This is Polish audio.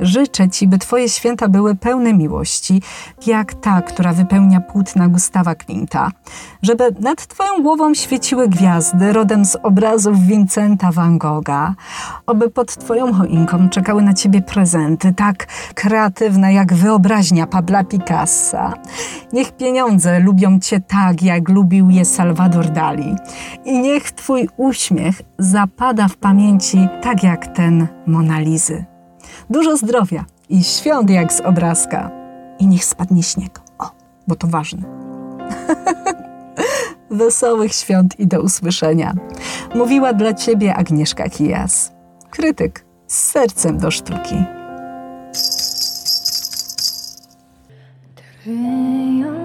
Życzę Ci, by Twoje święta były pełne miłości, jak ta, która wypełnia płótna Gustawa Klimta. Żeby nad Twoją głową świeciły gwiazdy rodem z obrazów Vincenta van Gogha. Oby pod Twoją choinką czekały na Ciebie prezenty, tak kreatywne jak wyobraźnia Pabla Picassa. Niech pieniądze lubią Cię tak, jak lubił je Salvador Dali. I niech Twój uśmiech zapada w pamięci tak jak ten Monalizy. Dużo zdrowia i świąt jak z obrazka. I niech spadnie śnieg. O, bo to ważne. Wesołych świąt i do usłyszenia. Mówiła dla Ciebie Agnieszka Kijas. Krytyk z sercem do sztuki. Ryją